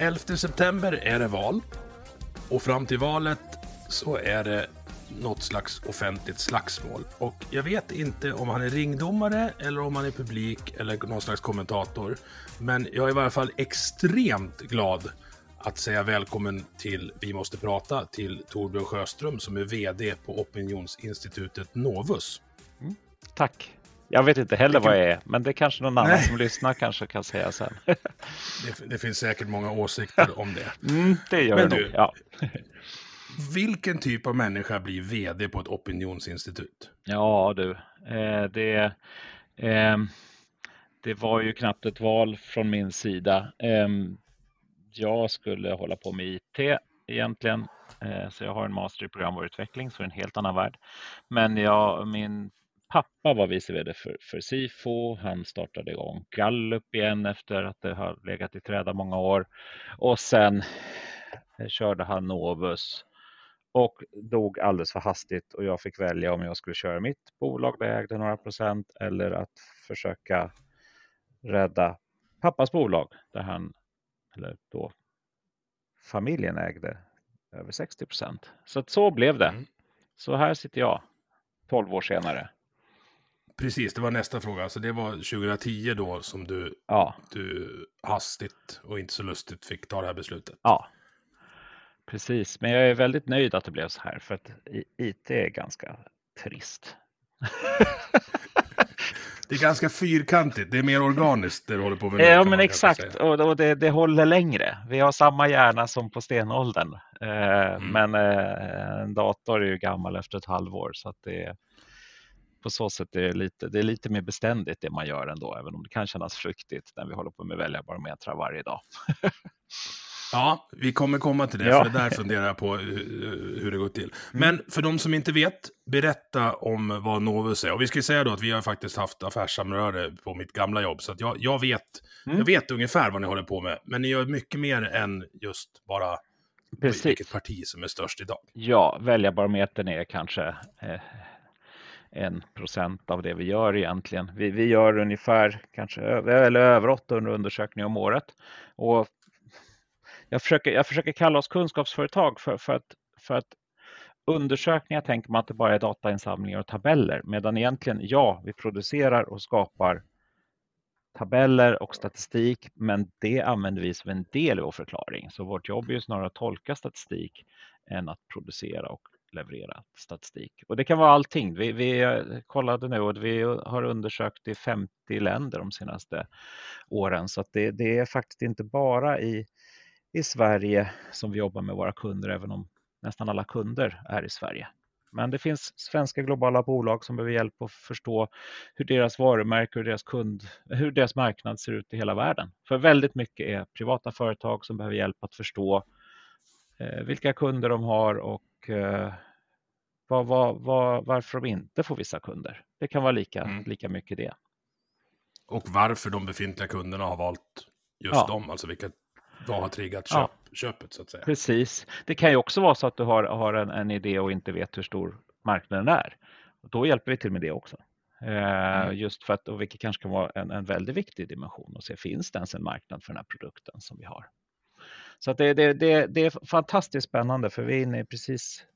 11 september är det val. Och fram till valet så är det något slags offentligt slagsmål. Och jag vet inte om han är ringdomare eller om han är publik eller någon slags kommentator. Men jag är i varje fall extremt glad att säga välkommen till Vi måste prata till Torbjörn Sjöström som är VD på opinionsinstitutet Novus. Tack. Jag vet inte heller vad jag är, men det är kanske någon annan Nej. som lyssnar kanske kan säga sen. Det, det finns säkert många åsikter om det. Mm, det gör Men det du- nog. Ja. Vilken typ av människa blir VD på ett opinionsinstitut? ja, du. Eh, det, ehm, det var ju knappt ett val från min sida. Ehm, jag skulle hålla på med IT egentligen. Eh, så jag har en master i programvaruutveckling, så en helt annan värld. Men jag, min pappa var vice vd för, för Sifo. Han startade igång Gallup igen efter att det har legat i träda många år. Och sen eh, körde han Novus och dog alldeles för hastigt och jag fick välja om jag skulle köra mitt bolag där jag ägde några procent eller att försöka rädda pappas bolag där han, eller då familjen ägde över 60 procent. Så att så blev det. Mm. Så här sitter jag 12 år senare. Precis, det var nästa fråga. Så det var 2010 då som du, Ja, du hastigt och inte så lustigt fick ta det här beslutet. ja. Precis, men jag är väldigt nöjd att det blev så här för att IT är ganska trist. Det är ganska fyrkantigt, det är mer organiskt det du håller på med nu, Ja, men exakt. Och, och det, det håller längre. Vi har samma hjärna som på stenåldern. Eh, Mm. Men eh, en dator är ju gammal efter ett halvår. Så att det på så sätt är det, lite, det är lite mer beständigt det man gör ändå. Även om det kan kännas fruktigt när vi håller på med väljarbarometrar varje dag. Ja, vi kommer komma till det, Ja. för det där funderar jag på hur, det går till. Men för de som inte vet, berätta om vad Novus är. Och vi ska säga då att vi har faktiskt haft affärssamröre på mitt gamla jobb, så att jag, jag, vet, Mm. jag vet ungefär vad ni håller på med. Men ni gör mycket mer än just bara Precis. vilket parti som är störst idag. Ja, väljarbarometern är kanske eh, en procent av det vi gör egentligen. Vi, vi gör ungefär kanske eller över 800 undersökningar om året. Och jag, försöker, jag försöker kalla oss kunskapsföretag för, för, att, för att undersökningar tänker man att det bara är datainsamlingar och tabeller. Medan egentligen, ja, vi producerar och skapar tabeller och statistik, men det använder vi som en del i vår förklaring. Så vårt jobb är ju snarare att tolka statistik än att producera och leverera statistik. Och det kan vara allting. Vi, vi eh, kollade nu och vi har undersökt i 50 länder de senaste åren, så att det, det är faktiskt inte bara i, i Sverige som vi jobbar med våra kunder, även om nästan alla kunder är i Sverige. Men det finns svenska globala bolag som behöver hjälp att förstå hur deras varumärke och deras kund, hur deras marknad ser ut i hela världen. För väldigt mycket är privata företag som behöver hjälp att förstå eh, vilka kunder de har och eh, vad, vad, vad, varför de inte får vissa kunder. Det kan vara lika, Mm. lika mycket det. Och varför de befintliga kunderna har valt just Ja. dem, alltså vilket, vad har triggat Ja. köp, köpet så att säga. Precis. Det kan ju också vara så att du har, har en, en idé och inte vet hur stor marknaden är. Då hjälper vi till med det också. Eh, Just för att, och vilket kanske kan vara en, en väldigt viktig dimension att se, finns det ens en marknad för den här produkten som vi har? Så det, det, det, det är fantastiskt spännande för vi är inne i precis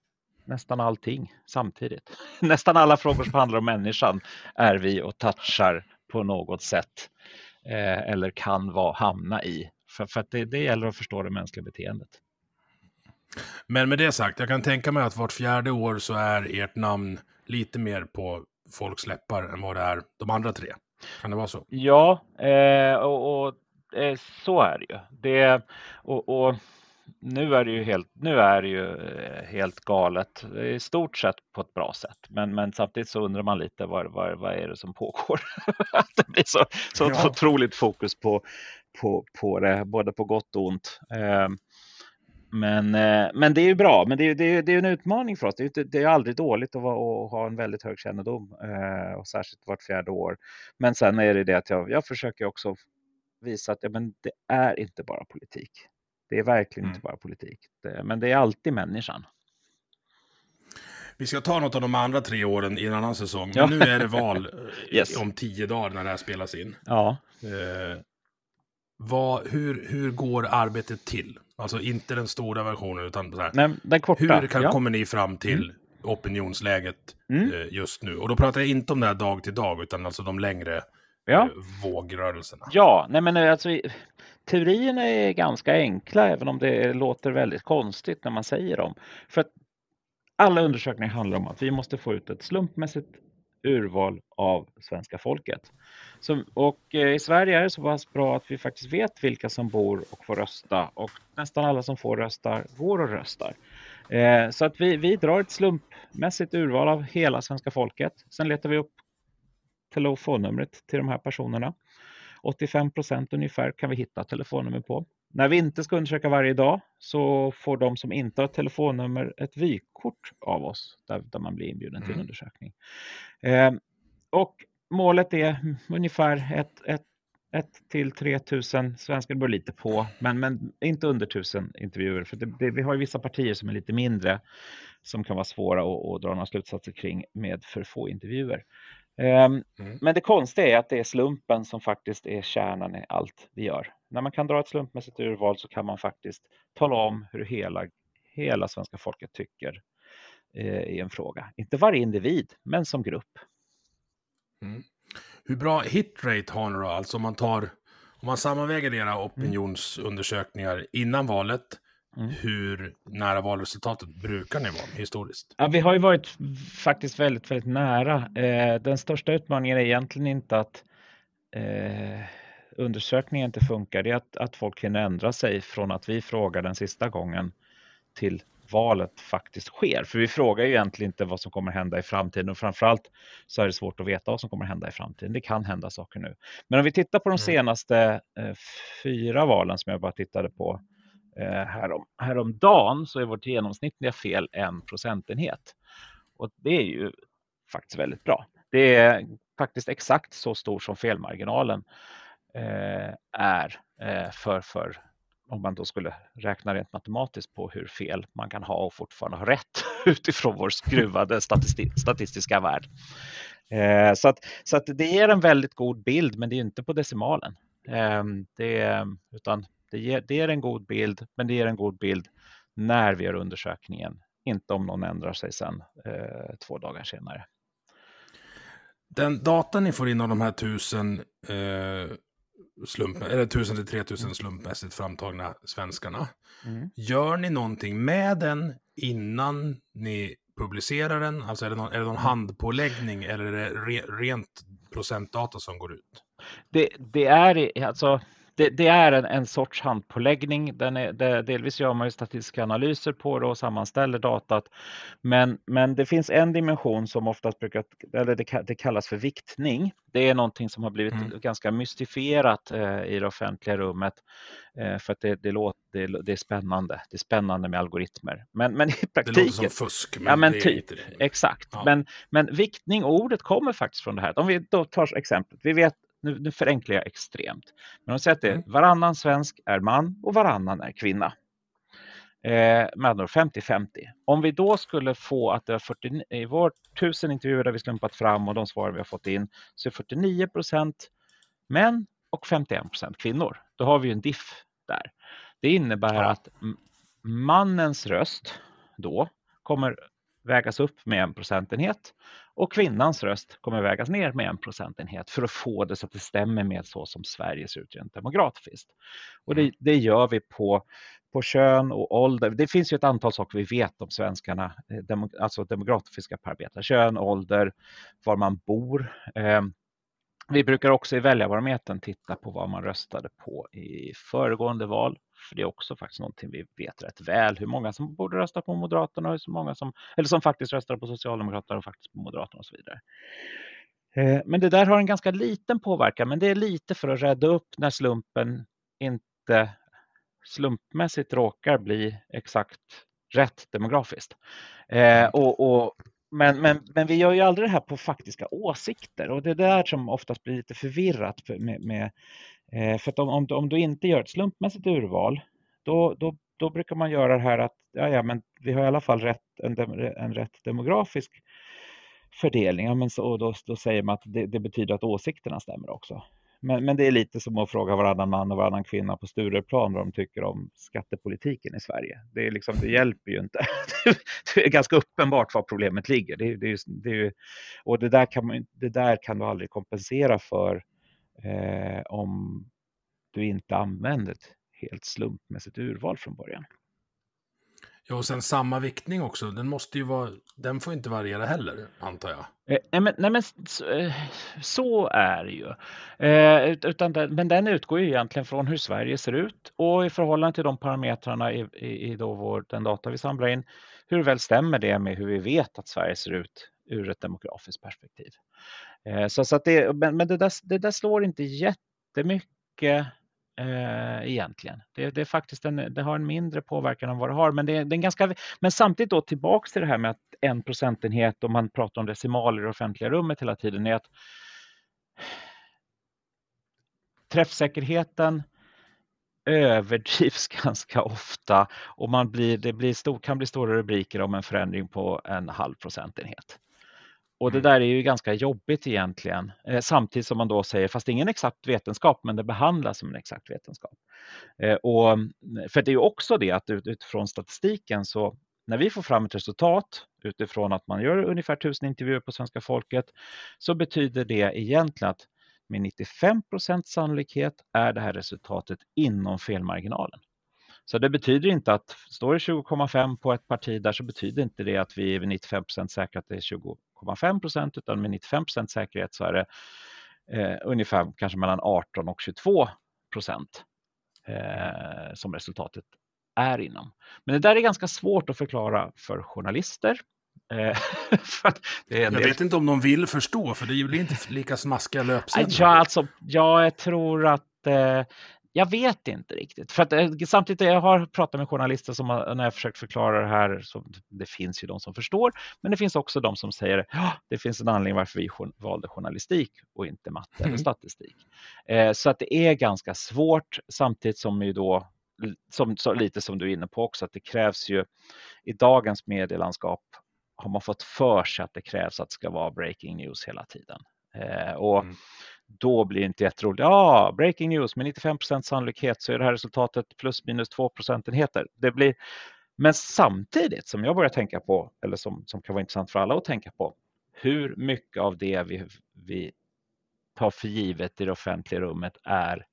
nästan allting samtidigt. Nästan alla frågor som handlar om människan är vi och touchar på något sätt. eh, eller kan vara, hamna i. För, för att det, det gäller att förstå det mänskliga beteendet. Men med det sagt, jag kan tänka mig att vart fjärde år så är ert namn lite mer på folks läppar än vad det är de andra tre. Kan det vara så? Ja, eh, och, och så är det ju. Det, och, och, nu är det ju helt, nu är det ju eh, helt galet i stort sett på ett bra sätt. Men, men samtidigt så undrar man lite vad, vad, vad är det som pågår? att det blir så, så ja. otroligt fokus på, på, på det, både på gott och ont. Eh, men, eh, men det är ju bra, men det är, det är, det är en utmaning för oss. Det är, det är aldrig dåligt att, vara, att ha en väldigt hög kännedom, eh, och särskilt vart fjärde år. Men sen är det det att jag, jag försöker också visa att ja, men det är inte bara politik. Det är verkligen mm. inte bara politik, det, men det är alltid människan. Vi ska ta något av de andra tre åren i en annan säsong. Men ja. nu är det val eh, yes. om tio dagar när det här spelas in. Ja. Eh, vad, hur, hur går arbetet till? Alltså inte den stora versionen utan så här. Nej, den korta. Hur kan, ja. kommer ni fram till mm. opinionsläget mm. Eh, just nu? Och då pratar jag inte om det här dag till dag utan alltså de längre ja. eh, vågrörelserna. Ja, nej men eh, alltså teorierna är ganska enkla även om det låter väldigt konstigt när man säger dem. För att alla undersökningar handlar om att vi måste få ut ett slumpmässigt urval av svenska folket. Så, och eh, i Sverige är det så pass bra att vi faktiskt vet vilka som bor och får rösta och nästan alla som får rösta går och röstar. Eh, så att vi, vi drar ett slumpmässigt urval av hela svenska folket. Sen letar vi upp telefonnumret till de här personerna. 85 procent ungefär kan vi hitta telefonnummer på. När vi inte ska undersöka varje dag så får de som inte har telefonnummer ett vykort av oss där, där man blir inbjuden till en mm. undersökning. Eh, och målet är ungefär ett, ett, ett till 3000 svenskar, beror lite på, men, men inte under 1000 intervjuer. För det, det, vi har ju vissa partier som är lite mindre som kan vara svåra att, att dra några slutsatser kring med för få intervjuer. Um, mm. Men det konstiga är att det är slumpen som faktiskt är kärnan i allt vi gör. När man kan dra ett slumpmässigt urval så kan man faktiskt tala om hur hela, hela svenska folket tycker eh, i en fråga. Inte varje individ, men som grupp. Mm. Hur bra hitrate har ni då? Alltså om man tar, om man sammanväger era opinionsundersökningar innan valet, mm. hur nära valresultatet brukar ni vara historiskt? Ja, vi har ju varit faktiskt väldigt, väldigt nära. Eh, den största utmaningen är egentligen inte att eh, undersökningen inte funkar, det är att, att folk hinner ändra sig från att vi frågar den sista gången till valet faktiskt sker. För vi frågar ju egentligen inte vad som kommer hända i framtiden och framförallt så är det svårt att veta vad som kommer hända i framtiden. Det kan hända saker nu. Men om vi tittar på de mm. senaste eh, fyra valen som jag bara tittade på Eh, härom, häromdagen så är vårt genomsnittliga fel en procentenhet. Och det är ju faktiskt väldigt bra. Det är faktiskt exakt så stor som felmarginalen eh, är eh, för, för om man då skulle räkna rent matematiskt på hur fel man kan ha och fortfarande ha rätt utifrån vår skruvade statisti statistiska värld. Eh, så att, så att det ger en väldigt god bild, men det är inte på decimalen. Eh, det, utan det ger, det ger en god bild, men det ger en god bild när vi gör undersökningen, inte om någon ändrar sig sen eh, två dagar senare. Den data ni får in av de här tusen eh, slump, eller 1000 till 3000 slumpmässigt framtagna svenskarna. Mm. Gör ni någonting med den innan ni publicerar den? Alltså är det någon, är det någon handpåläggning eller är det re, rent procentdata som går ut? Det, det är alltså det, det, är en, en sorts handpåläggning. Den är, det, delvis gör man ju statistiska analyser på det och sammanställer datat. Men, men det finns en dimension som oftast brukar, eller det, det kallas för viktning. Det är någonting som har blivit mm. ganska mystifierat eh, i det offentliga rummet eh, för att det, det, låter, det, det, är spännande. Det är spännande med algoritmer. Men, men i praktiken. Det låter som fusk. Men ja, men typ. Exakt. Ja. Men, men viktning, ordet kommer faktiskt från det här. Om vi då tar exemplet. Vi vet nu, nu förenklar jag extremt. Men de säger att det är mm. varannan svensk är man och varannan är kvinna. Eh, med andra 50-50. Om vi då skulle få att det är 40, i vår tusen intervjuer där vi slumpat fram och de svar vi har fått in så är 49 procent män och 51 procent kvinnor. Då har vi en diff där. Det innebär att mannens röst då kommer vägas upp med en procentenhet och kvinnans röst kommer vägas ner med en procentenhet för att få det så att det stämmer med så som Sverige ser ut rent demografiskt. Och det, mm. det gör vi på, på kön och ålder. Det finns ju ett antal saker vi vet om svenskarna, eh, demo, alltså demografiska parametrar. Kön, ålder, var man bor. Eh, vi brukar också i väljarbarometern titta på vad man röstade på i föregående val. För det är också faktiskt någonting vi vet rätt väl. Hur många som borde rösta på Moderaterna och hur många som, eller som faktiskt röstar på Socialdemokraterna och faktiskt på Moderaterna och så vidare. Eh, men det där har en ganska liten påverkan, men det är lite för att rädda upp när slumpen inte slumpmässigt råkar bli exakt rätt demografiskt. Eh, och, och men, men, men vi gör ju aldrig det här på faktiska åsikter och det är där som oftast blir lite förvirrat med, med Eh, för att om, om, om, du inte gör ett slumpmässigt urval då, då, då brukar man göra det här att ja, ja, men vi har i alla fall rätt, en, en rätt demografisk fördelning. Ja, men så, och då, då säger man att det, det betyder att åsikterna stämmer också. Men, men det är lite som att fråga varannan man och varannan kvinna på Stureplan vad de tycker om skattepolitiken i Sverige. Det, är liksom, det hjälper ju inte. det är ganska uppenbart var problemet ligger. Det, det, det, och det där, kan man, det där kan du aldrig kompensera för eh, om du inte använder ett helt slumpmässigt urval från början. Ja, och sen samma viktning också. Den måste ju vara, den får inte variera heller, antar jag. Eh, nej, men, nej, men så, eh, så är det ju. Eh, utan den, men den utgår ju egentligen från hur Sverige ser ut och i förhållande till de parametrarna i, i, i då vår, den data vi samlar in, hur väl stämmer det med hur vi vet att Sverige ser ut ur ett demografiskt perspektiv? Eh, så, så att det, men, men det, där, det där slår inte jättemycket eh, egentligen. Det, det, är faktiskt en, det har en mindre påverkan än vad det har, men det, det är en ganska, men samtidigt då tillbaks till det här med att en procentenhet, om man pratar om decimaler i det offentliga rummet hela tiden, är att träffsäkerheten överdrivs ganska ofta och man blir, det blir stor, kan bli stora rubriker om en förändring på en halv procentenhet. Och det mm. där är ju ganska jobbigt egentligen, eh, samtidigt som man då säger, fast det är ingen exakt vetenskap, men det behandlas som en exakt vetenskap. Eh, och, för det är ju också det att utifrån statistiken så när vi får fram ett resultat utifrån att man gör ungefär tusen intervjuer på svenska folket så betyder det egentligen att med 95% sannolikhet är det här resultatet inom felmarginalen. Så det betyder inte att står det 20,5 på ett parti där så betyder inte det att vi är 95% säkra att det är 20,5 procent utan med 95% säkerhet så är det eh, ungefär kanske mellan 18 och 22 procent eh, som resultatet är inom. Men det där är ganska svårt att förklara för journalister. Eh, Jag vet inte om de vill förstå, för det blir inte lika smaskiga löpsedlar. Ja, alltså, jag tror att eh, jag vet inte riktigt. För att, eh, samtidigt, jag har pratat med journalister som när jag försökt förklara det här, så det finns ju de som förstår, men det finns också de som säger att ja, det finns en anledning varför vi valde journalistik och inte matte eller mm. statistik. Eh, så att det är ganska svårt samtidigt som ju då som, så, lite som du är inne på också, att det krävs ju i dagens medielandskap har man fått för sig att det krävs att det ska vara breaking news hela tiden. Eh, och mm då blir det inte jätteroligt. Ja, breaking news med 95% sannolikhet så är det här resultatet plus minus 2 procentenheter. Det blir, men samtidigt som jag börjar tänka på, eller som, som kan vara intressant för alla att tänka på, hur mycket av det vi, vi tar för givet i det offentliga rummet är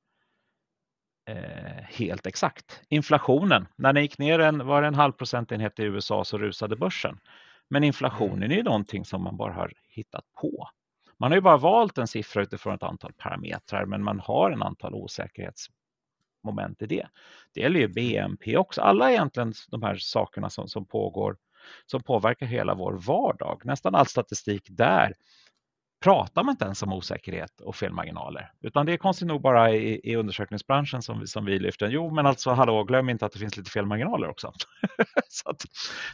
eh, helt exakt. Inflationen, när den gick ner en, var en halv procentenhet i USA så rusade börsen. Men inflationen är ju någonting som man bara har hittat på. Man har ju bara valt en siffra utifrån ett antal parametrar, men man har en antal osäkerhetsmoment i det. Det gäller ju BNP också. Alla egentligen de här sakerna som, som pågår som påverkar hela vår vardag. Nästan all statistik där pratar man inte ens om osäkerhet och felmarginaler, utan det är konstigt nog bara i, i undersökningsbranschen som vi, som vi lyfter. Jo, men alltså hallå, glöm inte att det finns lite felmarginaler också.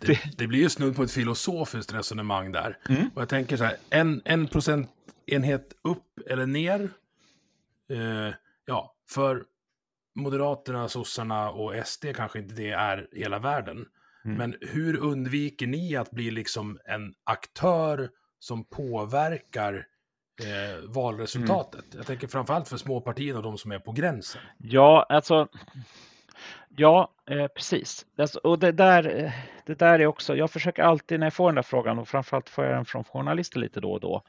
det... Det, det... blir ju snudd på ett filosofiskt resonemang där. Mm. Och jag tänker så här, en, en procentenhet upp eller ner, eh, ja, för Moderaterna, sossarna och SD kanske inte det är hela världen. Mm. Men hur undviker ni att bli liksom en aktör som påverkar eh, valresultatet. Mm. Jag tänker framförallt för småpartierna och de som är på gränsen. Ja, alltså Ja, eh, precis. Alltså, och det där, eh, det där är också, jag försöker alltid när jag får den där frågan och framförallt får jag den från journalister lite då och då.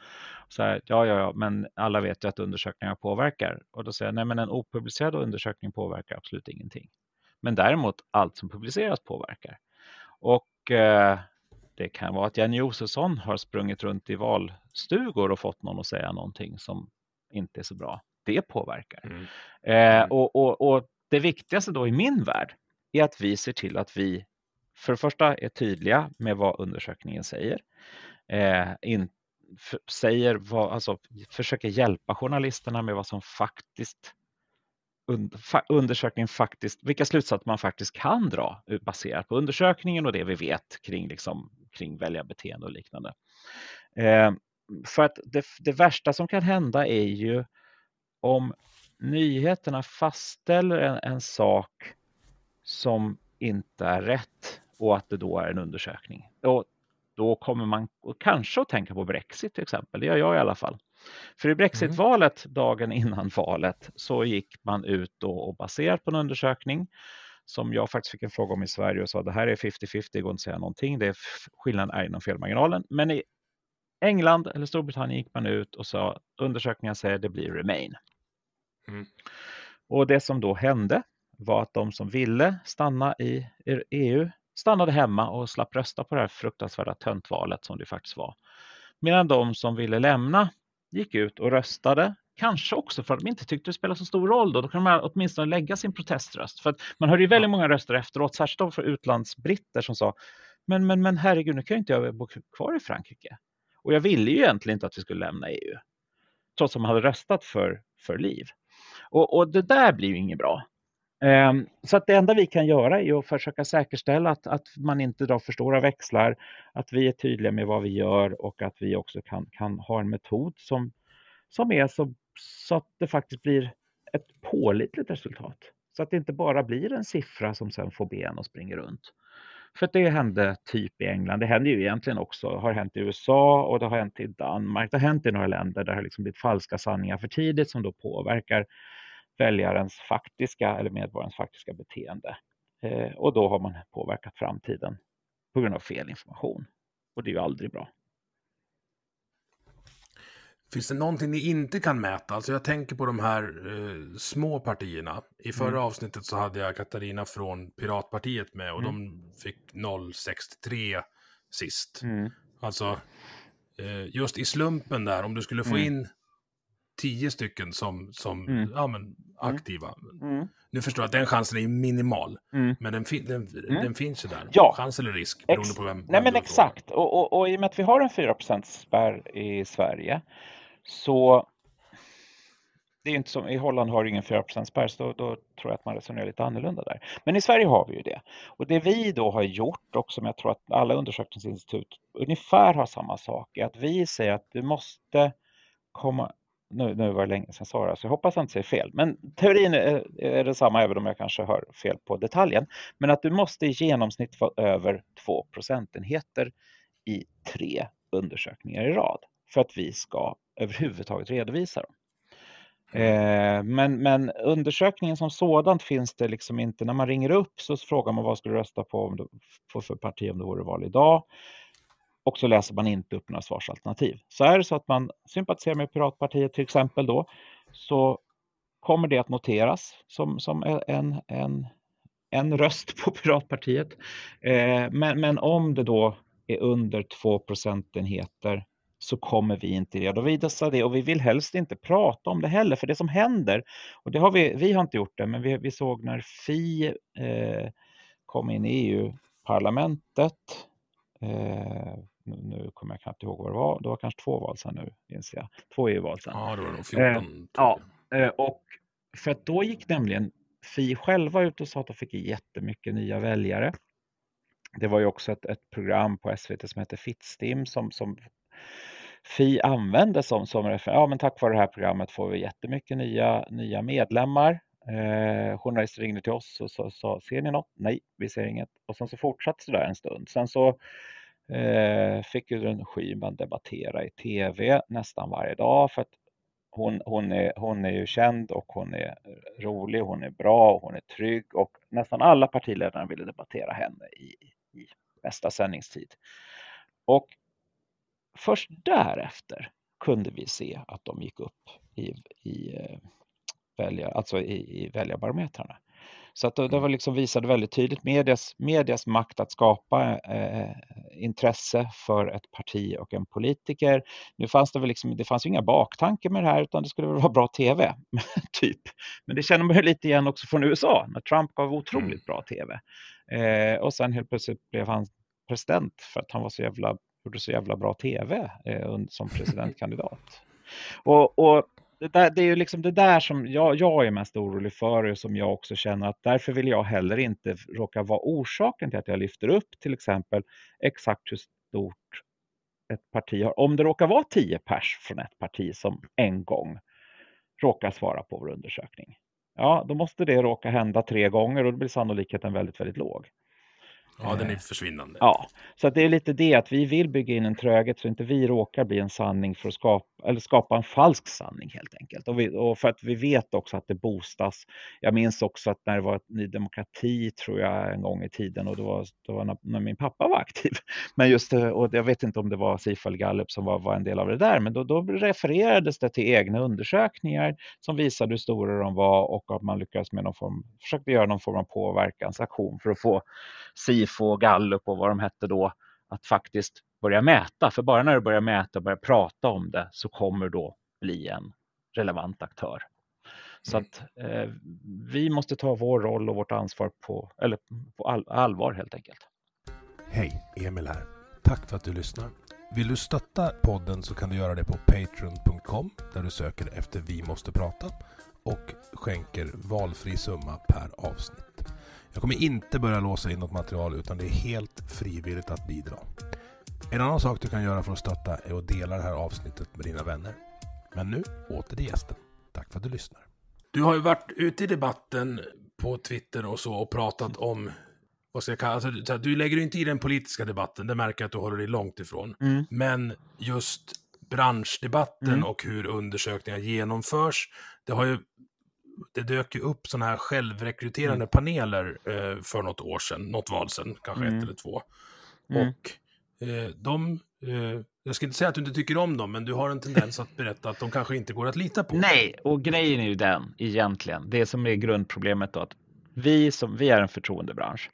Så här, ja, ja, ja, men alla vet ju att undersökningar påverkar. Och då säger jag, nej, men en opublicerad undersökning påverkar absolut ingenting. Men däremot allt som publiceras påverkar. Och eh, det kan vara att Jenny Josefsson har sprungit runt i valstugor och fått någon att säga någonting som inte är så bra. Det påverkar. Mm. Eh, mm. och, och, och det viktigaste då i min värld är att vi ser till att vi för det första är tydliga med vad undersökningen säger. Eh, in, för, säger vad, alltså, försöker hjälpa journalisterna med vad som faktiskt undersökningen faktiskt, vilka slutsatser man faktiskt kan dra baserat på undersökningen och det vi vet kring, liksom, kring väljarbeteende och liknande. Eh, för att det, det, värsta som kan hända är ju om nyheterna fastställer en, en sak som inte är rätt och att det då är en undersökning. Och då kommer man kanske att tänka på Brexit till exempel, det gör jag i alla fall. För i Brexitvalet, mm. dagen innan valet, så gick man ut och, och baserat på en undersökning som jag faktiskt fick en fråga om i Sverige och sa det här är 50-50, det går inte att säga någonting, det är, skillnaden är inom felmarginalen. Men i England eller Storbritannien gick man ut och sa undersökningen säger det blir Remain. Mm. Och det som då hände var att de som ville stanna i EU stannade hemma och slapp rösta på det här fruktansvärda töntvalet som det faktiskt var. Medan de som ville lämna gick ut och röstade, kanske också för att de inte tyckte det spelade så stor roll då, då kan man åtminstone lägga sin proteströst. För att man hörde ju väldigt många röster efteråt, särskilt från utlandsbritter som sa men, men, men herregud, nu kan jag inte bo kvar i Frankrike. Och jag ville ju egentligen inte att vi skulle lämna EU, trots att man hade röstat för, för liv. Och, och det där blir ju inget bra. Um, så att det enda vi kan göra är att försöka säkerställa att, att man inte drar för stora växlar, att vi är tydliga med vad vi gör och att vi också kan, kan ha en metod som, som är så, så att det faktiskt blir ett pålitligt resultat. Så att det inte bara blir en siffra som sen får ben och springer runt. För det hände typ i England. Det händer ju egentligen också, det har hänt i USA och det har hänt i Danmark. Det har hänt i några länder där det har liksom blivit falska sanningar för tidigt som då påverkar väljarens faktiska eller medborgarens faktiska beteende. Eh, och då har man påverkat framtiden på grund av fel information. Och det är ju aldrig bra. Finns det någonting ni inte kan mäta? Alltså jag tänker på de här eh, små partierna. I förra mm. avsnittet så hade jag Katarina från Piratpartiet med och mm. de fick 0,63 sist. Mm. Alltså eh, just i slumpen där, om du skulle få mm. in tio stycken som, som mm. ja, men, mm. aktiva. Mm. Nu förstår jag att den chansen är minimal, mm. men den, den, mm. den, finns ju där. Ja. Chans eller risk, beroende Ex på vem. Nej, men exakt. Och, och, och, i och med att vi har en 4% spärr i Sverige så det är inte som, i Holland har du ingen 4 spärr, så då, då, tror jag att man resonerar lite annorlunda där. Men i Sverige har vi ju det. Och det vi då har gjort och som jag tror att alla undersökningsinstitut ungefär har samma sak, är att vi säger att du måste komma nu, nu var det länge sedan jag sa det, så jag hoppas jag inte säger fel. Men teorin är, är detsamma, även om jag kanske hör fel på detaljen. Men att du måste i genomsnitt vara över 2 procentenheter i tre undersökningar i rad för att vi ska överhuvudtaget redovisa dem. Eh, men, men undersökningen som sådant finns det liksom inte. När man ringer upp så frågar man vad skulle du rösta på om du, för parti om det vore val idag och så läser man inte upp några svarsalternativ. Så är det så att man sympatiserar med Piratpartiet till exempel då så kommer det att noteras som, som en, en, en röst på Piratpartiet. Eh, men, men om det då är under 2 procentenheter så kommer vi inte redovisa det och vi vill helst inte prata om det heller för det som händer och det har vi, vi har inte gjort det men vi, vi såg när Fi eh, kom in i EU-parlamentet eh, nu kommer jag knappt ihåg vad det var. Det var kanske två val sedan nu, inser jag. Två EU-val sedan. Ja, det var nog 14. Eh, ja, eh, och för att då gick nämligen Fi själva ut och sa att de fick jättemycket nya väljare. Det var ju också ett, ett program på SVT som heter Fittstim som, som Fi använde som, som ja men tack vare det här programmet får vi jättemycket nya, nya medlemmar. Eh, journalister ringde till oss och sa, ser ni något? Nej, vi ser inget. Och sen så fortsatte det där en stund. Sen så Eh, fick Gudrun Schyman debattera i tv nästan varje dag för att hon, hon, är, hon är ju känd och hon är rolig, hon är bra, och hon är trygg och nästan alla partiledare ville debattera henne i, i bästa sändningstid. Och först därefter kunde vi se att de gick upp i, i, eh, alltså i, i väljarbarometrarna. Så att det, det var liksom visade väldigt tydligt medias, medias makt att skapa eh, intresse för ett parti och en politiker. Nu fanns det väl liksom, det fanns ju inga baktankar med det här utan det skulle väl vara bra tv, typ. Men det känner man ju lite igen också från USA när Trump gav otroligt mm. bra tv. Eh, och sen helt plötsligt blev han president för att han var så jävla, gjorde så jävla bra tv eh, som presidentkandidat. Och, och det, där, det är ju liksom det där som jag, jag är mest orolig för och som jag också känner att därför vill jag heller inte råka vara orsaken till att jag lyfter upp till exempel exakt hur stort ett parti har. Om det råkar vara tio pers från ett parti som en gång råkar svara på vår undersökning. Ja, då måste det råka hända tre gånger och då blir sannolikheten väldigt, väldigt låg. Ja, den är eh, försvinnande. Ja, så det är lite det att vi vill bygga in en tröghet så inte vi råkar bli en sanning för att skapa, eller skapa en falsk sanning helt enkelt. Och, vi, och för att vi vet också att det boostas. Jag minns också att när det var ett Ny Demokrati tror jag en gång i tiden och det var, det var när, när, min pappa var aktiv. Men just det, och jag vet inte om det var Sifal Gallup som var, var en del av det där, men då, då refererades det till egna undersökningar som visade hur stora de var och att man lyckades med någon form, försökte göra någon form av påverkansaktion för att få Sifo och Gallup och vad de hette då att faktiskt börja mäta. För bara när du börjar mäta och börjar prata om det så kommer då bli en relevant aktör. Så mm. att eh, vi måste ta vår roll och vårt ansvar på, eller på all, allvar helt enkelt. Hej, Emil här. Tack för att du lyssnar. Vill du stötta podden så kan du göra det på patreon.com där du söker efter Vi måste prata och skänker valfri summa per avsnitt. Jag kommer inte börja låsa in något material utan det är helt frivilligt att bidra. En annan sak du kan göra för att stötta är att dela det här avsnittet med dina vänner. Men nu åter till gästen. Tack för att du lyssnar. Du har ju varit ute i debatten på Twitter och så och pratat om vad ska jag kalla, alltså, du lägger inte i den politiska debatten, det märker jag att du håller dig långt ifrån. Mm. Men just branschdebatten mm. och hur undersökningar genomförs, det har ju det dök ju upp sådana här självrekryterande mm. paneler eh, för något år sedan, något val sedan, kanske mm. ett eller två. Mm. Och Eh, de, eh, jag ska inte säga att du inte tycker om dem, men du har en tendens att berätta att de kanske inte går att lita på. Nej, och grejen är ju den egentligen, det som är grundproblemet då, att vi, som, vi är en förtroendebransch.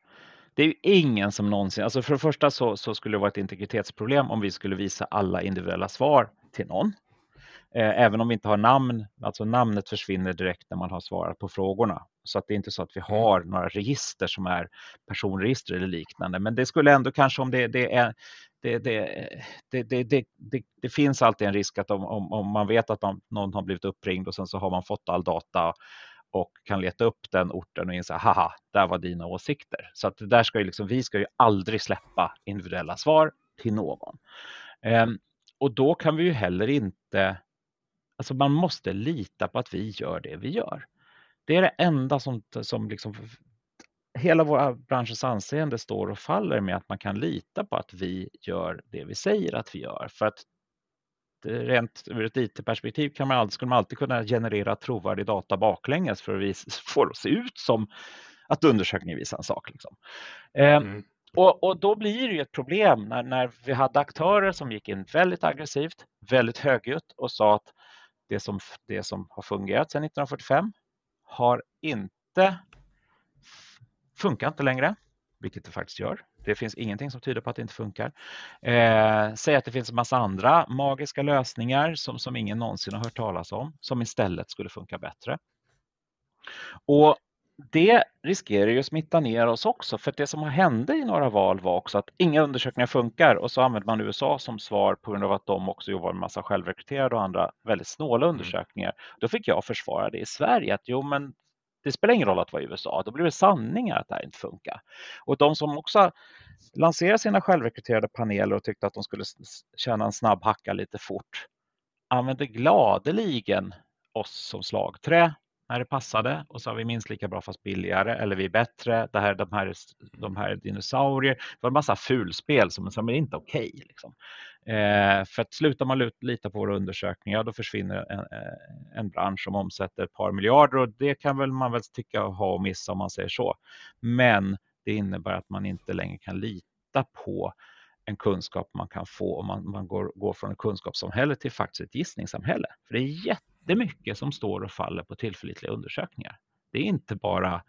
Det är ju ingen som någonsin, alltså för det första så, så skulle det vara ett integritetsproblem om vi skulle visa alla individuella svar till någon. Eh, även om vi inte har namn, alltså namnet försvinner direkt när man har svarat på frågorna. Så att det är inte så att vi mm. har några register som är personregister eller liknande. Men det skulle ändå kanske om det, det är det, det, det, det, finns alltid en risk att om, om, om man vet att man, någon har blivit uppringd och sen så har man fått all data och kan leta upp den orten och inse haha, där var dina åsikter. Så att där ska ju liksom, vi ska ju aldrig släppa individuella svar till någon. Um, och då kan vi ju heller inte Alltså man måste lita på att vi gör det vi gör. Det är det enda som, som liksom, hela vår branschens anseende står och faller med att man kan lita på att vi gör det vi säger att vi gör. För att rent ur ett IT-perspektiv kan man alltid, skulle man alltid kunna generera trovärdig data baklänges för att vi får se ut som att undersökningen visar en sak. Liksom. Eh, mm. Och, och, då blir det ju ett problem när, när vi hade aktörer som gick in väldigt aggressivt, väldigt högljutt och sa att det som, det som har fungerat sedan 1945 har inte funkar inte längre, vilket det faktiskt gör. Det finns ingenting som tyder på att det inte funkar. Eh, säg att det finns en massa andra magiska lösningar som, som ingen någonsin har hört talas om, som istället skulle funka bättre. Och det riskerar ju att smitta ner oss också, för det som hände i några val var också att inga undersökningar funkar och så använder man USA som svar på grund av att de också jobbar med massa självrekryterade och andra väldigt snåla mm. undersökningar. Då fick jag försvara det i Sverige att jo, men det spelar ingen roll att vara i USA, då blir det sanningar att det här inte funkar. Och de som också lanserade sina självrekryterade paneler och tyckte att de skulle tjäna en snabb hacka lite fort använde gladeligen oss som slagträ när det passade och så har vi minst lika bra fast billigare eller vi är bättre. Det här, de, här, de här dinosaurier. Det var en massa fulspel som, som är inte okej. Okay, liksom. eh, för att slutar man lita på våra undersökningar då försvinner en, eh, en bransch som omsätter ett par miljarder och det kan väl man väl tycka ha och missa om man säger så. Men det innebär att man inte längre kan lita på en kunskap man kan få om man, man går, går från ett kunskapssamhälle till faktiskt ett gissningssamhälle. För det är jättemycket som står och faller på tillförlitliga undersökningar. Det är inte bara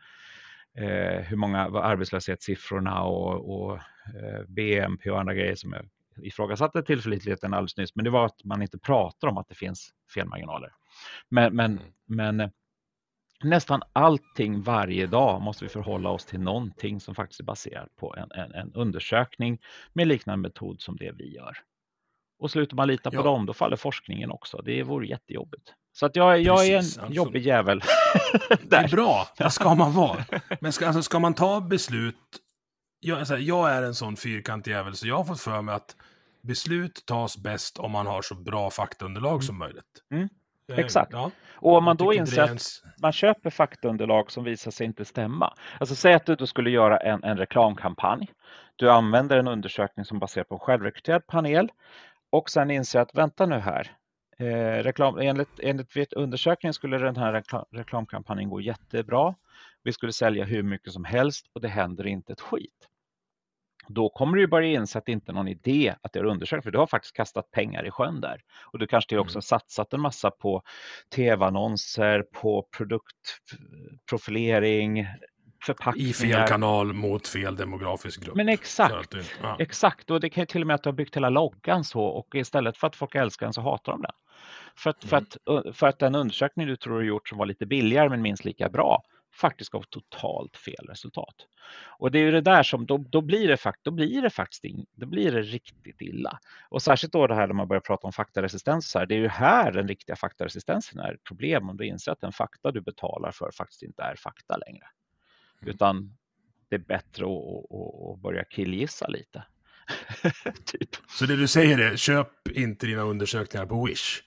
eh, hur många arbetslöshetssiffrorna och, och eh, BNP och andra grejer som jag ifrågasatte tillförlitligheten alldeles nyss, men det var att man inte pratar om att det finns felmarginaler. Men, men, mm. men nästan allting varje dag måste vi förhålla oss till någonting som faktiskt är baserat på en, en, en undersökning med liknande metod som det vi gör. Och slutar man lita på dem, då faller forskningen också. Det vore jättejobbigt. Så att jag, jag Precis, är en jobbig jävel. det är bra, det ska man vara. Men ska, alltså, ska man ta beslut... Jag, alltså, jag är en sån fyrkantig jävel, så jag har fått för mig att beslut tas bäst om man har så bra faktaunderlag mm. som möjligt. Mm. Eh, Exakt. Ja. Och om man då inser att man köper faktaunderlag som visar sig inte stämma. Alltså säg att du då skulle göra en, en reklamkampanj. Du använder en undersökning som baserar på en självrekryterad panel och sen inser att vänta nu här. Eh, reklam, enligt, enligt undersökningen skulle den här reklam, reklamkampanjen gå jättebra. Vi skulle sälja hur mycket som helst och det händer inte ett skit då kommer du börja inse att det inte är någon idé att göra undersökning, för du har faktiskt kastat pengar i sjön där. Och du kanske också mm. satsat en massa på tv-annonser, på produktprofilering, förpackningar. I fel kanal mot fel demografisk grupp. Men exakt, du, ja. exakt. Och det kan ju till och med att du har byggt hela loggan så och istället för att folk älskar den så hatar de den. För att, mm. för, att, för att den undersökning du tror du gjort som var lite billigare men minst lika bra faktiskt gav totalt fel resultat. Och det är ju det där som då, då blir det fakt, då blir det faktiskt in, då blir det riktigt illa. Och särskilt då det här när man börjar prata om faktaresistens här, det är ju här den riktiga faktaresistensen är ett problem om du inser att den fakta du betalar för faktiskt inte är fakta längre. Mm. Utan det är bättre att, att, börja killgissa lite. typ. Så det du säger är, köp inte dina undersökningar på Wish?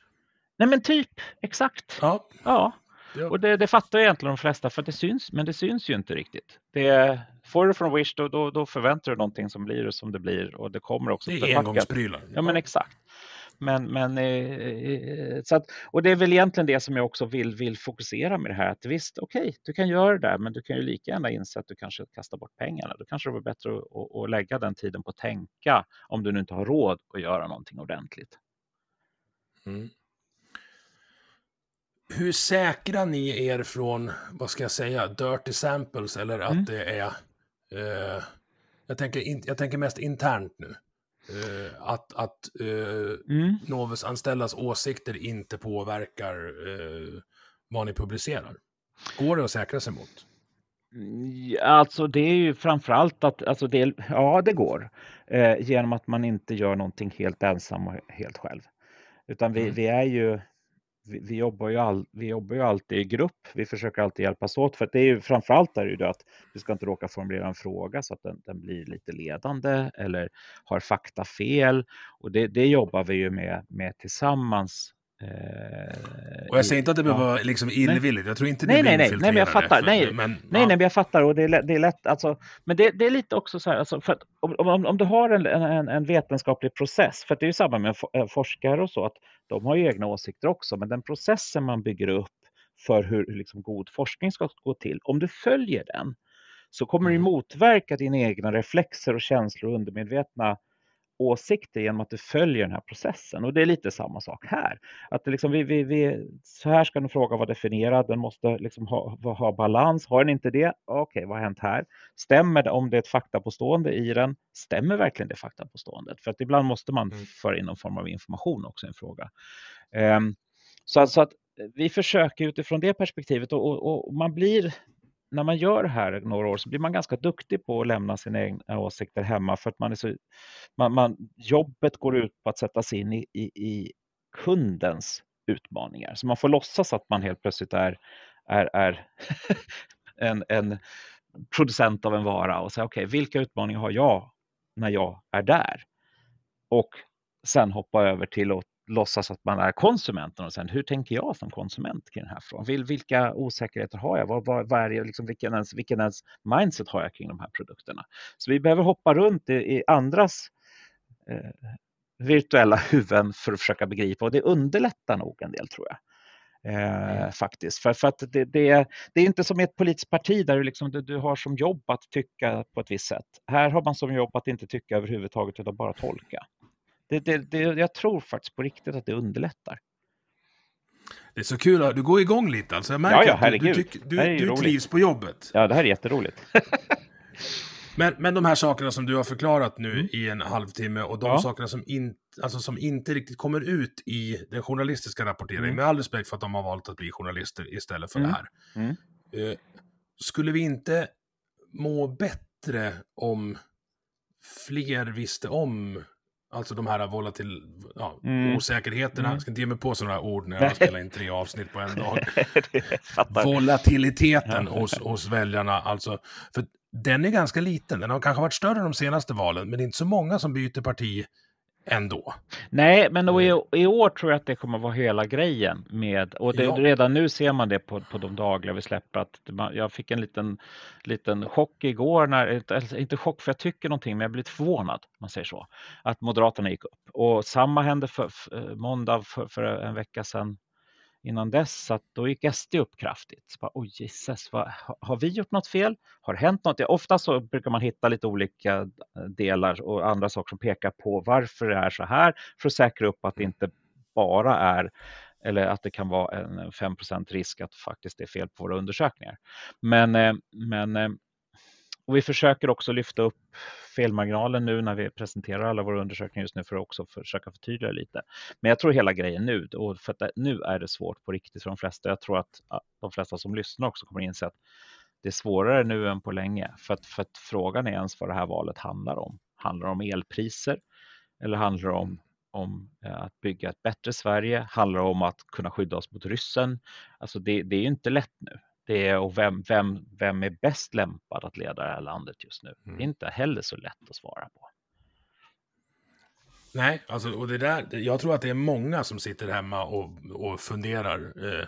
Nej men typ, exakt. Ja. ja. Ja. Och det, det fattar egentligen de flesta för det syns, men det syns ju inte riktigt. Det, får du från Wish då, då, då förväntar du någonting som blir som det blir och det kommer också. Det är engångsprylar. Ja, men exakt. Men, men, eh, eh, så att, och det är väl egentligen det som jag också vill, vill fokusera med det här. Att visst, okej, okay, du kan göra det där, men du kan ju lika gärna inse att du kanske kastar bort pengarna. Då kanske det var bättre att, att, att lägga den tiden på att tänka om du nu inte har råd att göra någonting ordentligt. Mm hur säkrar ni er från, vad ska jag säga, dirty samples eller att mm. det är... Eh, jag, tänker in, jag tänker mest internt nu. Eh, att att eh, mm. Novus anställdas åsikter inte påverkar eh, vad ni publicerar. Går det att säkra sig mot? Alltså det är ju framförallt att, alltså det, ja det går. Eh, genom att man inte gör någonting helt ensam och helt själv. Utan vi, mm. vi är ju vi, vi, jobbar ju all, vi jobbar ju alltid i grupp. Vi försöker alltid hjälpas åt. För det är ju framförallt är det ju att vi ska inte råka formulera en fråga så att den, den blir lite ledande eller har fakta fel. Och det, det jobbar vi ju med, med tillsammans Eh, och jag säger inte att det behöver vara liksom illvilligt, jag tror inte det nej, blir nej, nej, nej, men jag fattar. För, nej, men, nej, ja. nej, men jag fattar och det är, det är lätt, alltså, men det, det, är lite också så här, alltså, för om, om, om du har en, en, en, vetenskaplig process, för det är ju samma med eh, forskare och så, att de har ju egna åsikter också, men den processen man bygger upp för hur, liksom god forskning ska gå till, om du följer den, så kommer det mm. motverka dina egna reflexer och känslor och undermedvetna åsikter genom att du följer den här processen. Och det är lite samma sak här. Att liksom, vi, vi, vi, så här ska en fråga vara definierad, den måste liksom ha, ha balans. Har den inte det, okej, okay, vad har hänt här? Stämmer det om det är ett faktapåstående i den? Stämmer verkligen det faktapåståendet? För att ibland måste man mm. föra in någon form av information också i en fråga. Um, så, så att vi försöker utifrån det perspektivet och, och, och man blir när man gör det här några år så blir man ganska duktig på att lämna sina egna åsikter hemma för att man är så, man, man, jobbet går ut på att sätta sig in i, i, i kundens utmaningar. Så man får låtsas att man helt plötsligt är, är, är en, en producent av en vara och säga okej, okay, vilka utmaningar har jag när jag är där? Och sen hoppa över till att låtsas att man är konsumenten och sen hur tänker jag som konsument kring den här frågan? vilka osäkerheter har jag? Vad, vad, vad är det, liksom, vilken, ens, vilken ens mindset har jag kring de här produkterna? Så vi behöver hoppa runt i, i andras eh, virtuella huvuden för att försöka begripa och det underlättar nog en del tror jag. Eh, mm. Faktiskt, för, för att det, det, det, är inte som i ett politiskt parti där du, liksom, du, du, har som jobb att tycka på ett visst sätt. Här har man som jobb att inte tycka överhuvudtaget utan bara tolka. Det, det, det, jag tror faktiskt på riktigt att det underlättar. Det är så kul, du går igång lite alltså. Jag märker ja, ja, att du, du, du, du trivs på jobbet. Ja, det här är jätteroligt. men, men de här sakerna som du har förklarat nu mm. i en halvtimme och de ja. sakerna som, in, alltså som inte riktigt kommer ut i den journalistiska rapporteringen, mm. med all respekt för att de har valt att bli journalister istället för mm. det här. Mm. Uh, skulle vi inte må bättre om fler visste om Alltså de här volatil, ja, mm. osäkerheterna. Mm. Jag ska inte ge mig på sådana ord när jag spelar in tre avsnitt på en dag. Volatiliteten hos, hos väljarna. Alltså, för den är ganska liten. Den har kanske varit större de senaste valen, men det är inte så många som byter parti ändå. Nej, men i, mm. i, år tror jag att det kommer vara hela grejen med och det, ja. redan nu ser man det på, på de dagliga vi släpper att jag fick en liten, liten chock igår, när, inte chock för jag tycker någonting, men jag blev förvånad, man säger så, att Moderaterna gick upp och samma hände för, för måndag för, för en vecka sedan innan dess att då gick SD upp kraftigt. Så bara, Oj, Jesus, vad, har vi gjort något fel? Har det hänt något? Ofta så brukar man hitta lite olika eh, delar och andra saker som pekar på varför det är så här för att säkra upp att det inte bara är eller att det kan vara en 5% risk att faktiskt det är fel på våra undersökningar. Men, eh, men eh, och vi försöker också lyfta upp felmarginalen nu när vi presenterar alla våra undersökningar just nu för att också försöka förtydliga lite. Men jag tror hela grejen nu, och för att nu är det svårt på riktigt för de flesta. Jag tror att de flesta som lyssnar också kommer inse att det är svårare nu än på länge. För att, för att frågan är ens vad det här valet handlar om. Handlar det om elpriser? Eller handlar det om, om eh, att bygga ett bättre Sverige? Handlar det om att kunna skydda oss mot ryssen? Alltså det, det är inte lätt nu. Det är, och vem, vem, vem är bäst lämpad att leda det här landet just nu? Mm. Det är mm. inte heller så lätt att svara på. Nej, alltså, och det där, jag tror att det är många som sitter hemma och, och funderar. Eh,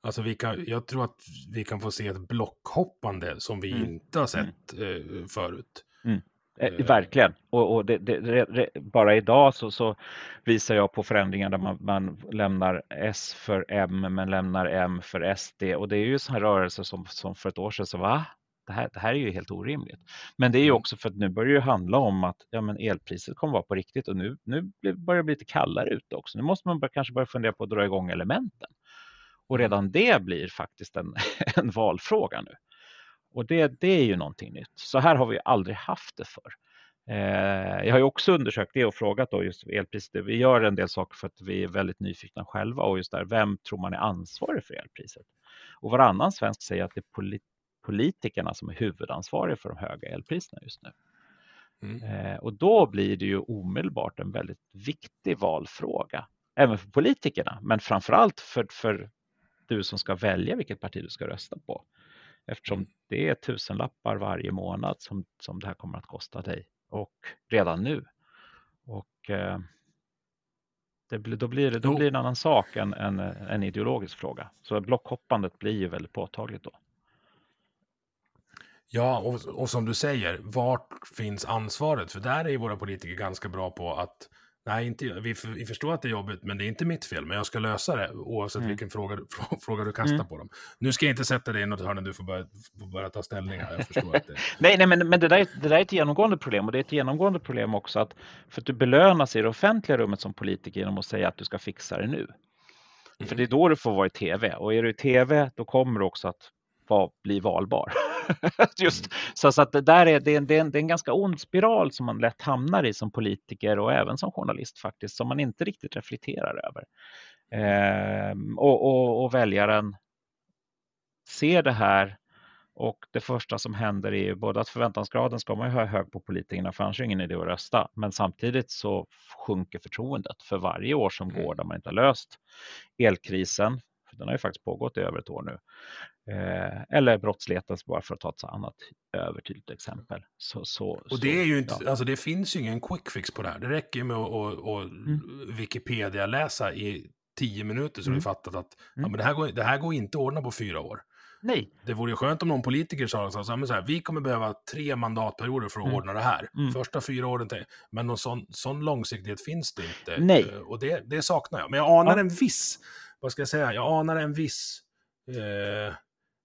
alltså vi kan, jag tror att vi kan få se ett blockhoppande som vi mm. inte har mm. sett eh, förut. Mm. Eh, eh, verkligen. Och, och det, det, det, bara idag så, så, visar jag på förändringar där man, man, lämnar S för M men lämnar M för SD. Och det är ju sådana rörelser som, som för ett år sedan så va? Det här, det här är ju helt orimligt. Men det är ju mm. också för att nu börjar det handla om att ja, men elpriset kommer vara på riktigt och nu, nu börjar det bli lite kallare ute också. Nu måste man börja, kanske börja fundera på att dra igång elementen. Och mm. redan det blir faktiskt en, en valfråga nu. Och det, det är ju någonting nytt. Så här har vi aldrig haft det för. Eh, jag har ju också undersökt det och frågat då just elpriset. Vi gör en del saker för att vi är väldigt nyfikna själva och just där, vem tror man är ansvarig för elpriset? Och varannan svensk säger att det är politikerna som är huvudansvariga för de höga elpriserna just nu. Mm. Eh, och då blir det ju omedelbart en väldigt viktig valfråga, även för politikerna, men framför allt för, för du som ska välja vilket parti du ska rösta på. Eftersom mm. det är tusenlappar varje månad som, som det här kommer att kosta dig och redan nu. Och eh, det, då, blir, då blir det en annan sak än en, en ideologisk fråga. Så blockhoppandet blir ju väldigt påtagligt då. Ja, och, och som du säger, vart finns ansvaret? För där är ju våra politiker ganska bra på att Nej, inte, vi, vi förstår att det är jobbigt, men det är inte mitt fel. Men jag ska lösa det oavsett mm. vilken fråga, fråga du kastar mm. på dem. Nu ska jag inte sätta dig i något hörn du får börja, får börja ta ställning. Här. Jag förstår att det... nej, nej, men, men det, där är, det där är ett genomgående problem. Och det är ett genomgående problem också att för att du belönas i det offentliga rummet som politiker genom att säga att du ska fixa det nu. Mm. För det är då du får vara i tv. Och är du i tv, då kommer du också att var, bli valbar. Just, mm. så, så att det där är, det är, det, är en, det är en ganska ond spiral som man lätt hamnar i som politiker och även som journalist faktiskt, som man inte riktigt reflekterar över. Eh, och, och, och väljaren ser det här och det första som händer är ju både att förväntansgraden ska man ju ha hög på politikerna för annars är det ingen idé att rösta. Men samtidigt så sjunker förtroendet för varje år som mm. går där man inte har löst elkrisen. Den har ju faktiskt pågått i över ett år nu. Eh, eller brottsligheten, bara för att ta ett annat övertydligt exempel. Så, så, och det är ju inte, ja. alltså det finns ju ingen quick fix på det här. Det räcker ju med att och, mm. Wikipedia läsa i tio minuter så mm. har vi fattat att mm. ja, men det, här går, det här går inte att ordna på fyra år. Nej. Det vore ju skönt om någon politiker sa så här, så här, vi kommer behöva tre mandatperioder för att mm. ordna det här. Mm. Första fyra åren, men någon sån, sån långsiktighet finns det inte. Nej. Eh, och det, det saknar jag. Men jag anar ja. en viss, vad ska jag säga, jag anar en viss eh,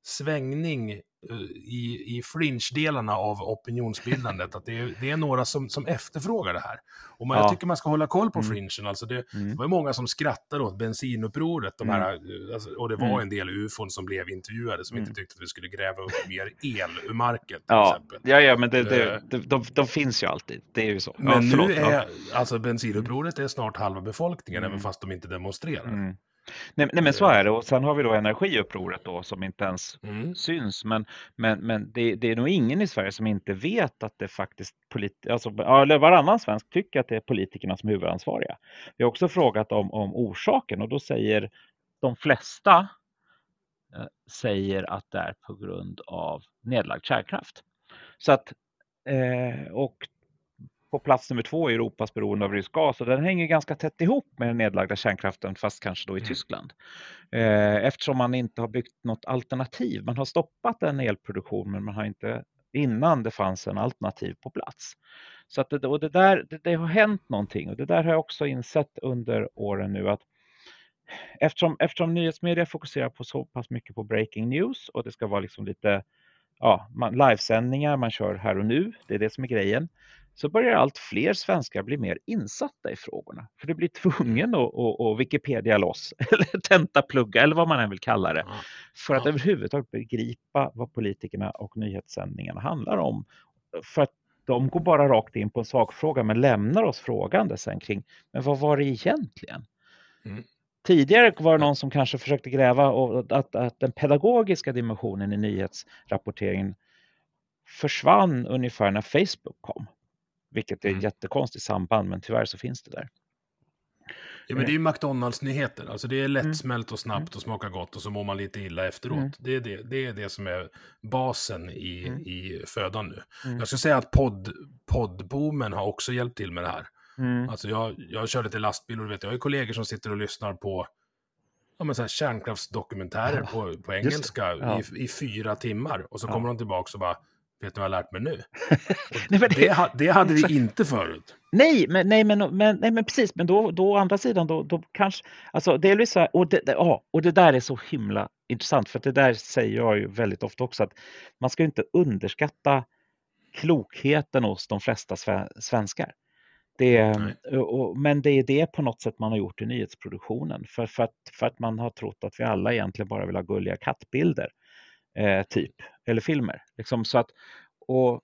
svängning eh, i, i fringe-delarna av opinionsbildandet. att det är, det är några som, som efterfrågar det här. Och man, ja. jag tycker man ska hålla koll på mm. fringen. Alltså det, mm. det var många som skrattade åt bensinupproret. De här, mm. alltså, och det var mm. en del ufon som blev intervjuade som inte mm. tyckte att vi skulle gräva upp mer el ur marken. ja. Exempel. ja, ja, men det, det, uh, de, de, de, finns ju alltid. Det är ju så. Men ja, nu är, alltså bensinupproret är snart halva befolkningen, även fast de inte demonstrerar. Nej, nej, men så är det och sen har vi då energiupproret då som inte ens mm. syns. Men, men, men det, det, är nog ingen i Sverige som inte vet att det faktiskt, politi- alltså, eller varannan svensk tycker att det är politikerna som är huvudansvariga. Vi har också frågat om, om orsaken och då säger de flesta eh, säger att det är på grund av nedlagd kärnkraft. Så att, eh, och på plats nummer två i Europas beroende av rysk gas och den hänger ganska tätt ihop med den nedlagda kärnkraften fast kanske då i mm. Tyskland. Eh, eftersom man inte har byggt något alternativ. Man har stoppat en elproduktion men man har inte innan det fanns en alternativ på plats. Så att det, och det, där, det, det har hänt någonting och det där har jag också insett under åren nu att eftersom, eftersom nyhetsmedia fokuserar på så pass mycket på breaking news och det ska vara liksom lite ja, man, livesändningar, man kör här och nu, det är det som är grejen så börjar allt fler svenskar bli mer insatta i frågorna. För det blir tvungen att, att, att Wikipedia loss eller tentaplugga eller vad man än vill kalla det. För att överhuvudtaget begripa vad politikerna och nyhetssändningarna handlar om. För att de går bara rakt in på en sakfråga men lämnar oss frågande sen kring men vad var det egentligen? Mm. Tidigare var det någon som kanske försökte gräva och att, att den pedagogiska dimensionen i nyhetsrapporteringen försvann ungefär när Facebook kom. Vilket är mm. jättekonstigt samband, men tyvärr så finns det där. Ja, men det är ju McDonalds-nyheter. Alltså det är mm. lättsmält och snabbt mm. och smakar gott och så mår man lite illa efteråt. Mm. Det, är det, det är det som är basen i, mm. i födan nu. Mm. Jag skulle säga att podd, poddboomen har också hjälpt till med det här. Mm. Alltså jag, jag kör lite lastbil och vet, jag har kollegor som sitter och lyssnar på ja, men så här kärnkraftsdokumentärer ja. på, på engelska ja. i, i fyra timmar. Och så kommer de tillbaka och bara, Vet du vad jag har lärt mig nu? nej, det, det, det, hade vi inte förut. Nej, men, nej, men, men, nej, men precis, men då, då å andra sidan, då, då kanske, alltså delvis så här, och det, ja, och det där är så himla intressant, för det där säger jag ju väldigt ofta också, att man ska inte underskatta klokheten hos de flesta svenskar. Det, och, men det är det på något sätt man har gjort i nyhetsproduktionen, för, för, att, för att man har trott att vi alla egentligen bara vill ha gulliga kattbilder eh, typ, eller filmer. Liksom, så att, och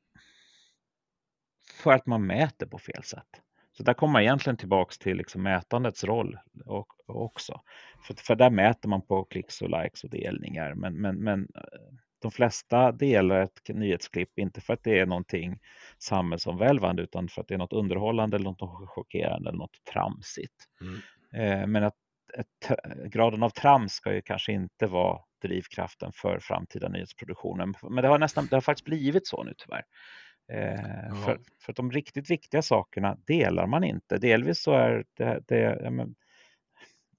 för att man mäter på fel sätt. Så där kommer man egentligen tillbaks till liksom mätandets roll och, också. För, för där mäter man på klicks och likes och delningar. Men, men, men eh, de flesta delar ett nyhetsklipp inte för att det är någonting samhällsomvälvande utan för att det är något underhållande eller något chockerande eller något tramsigt. Mm. Eh, men att ett, graden av trams ska ju kanske inte vara drivkraften för framtida nyhetsproduktionen. Men det har nästan, det har faktiskt blivit så nu tyvärr. Eh, ja. för, för att de riktigt viktiga sakerna delar man inte. Delvis så är det, det ja, men,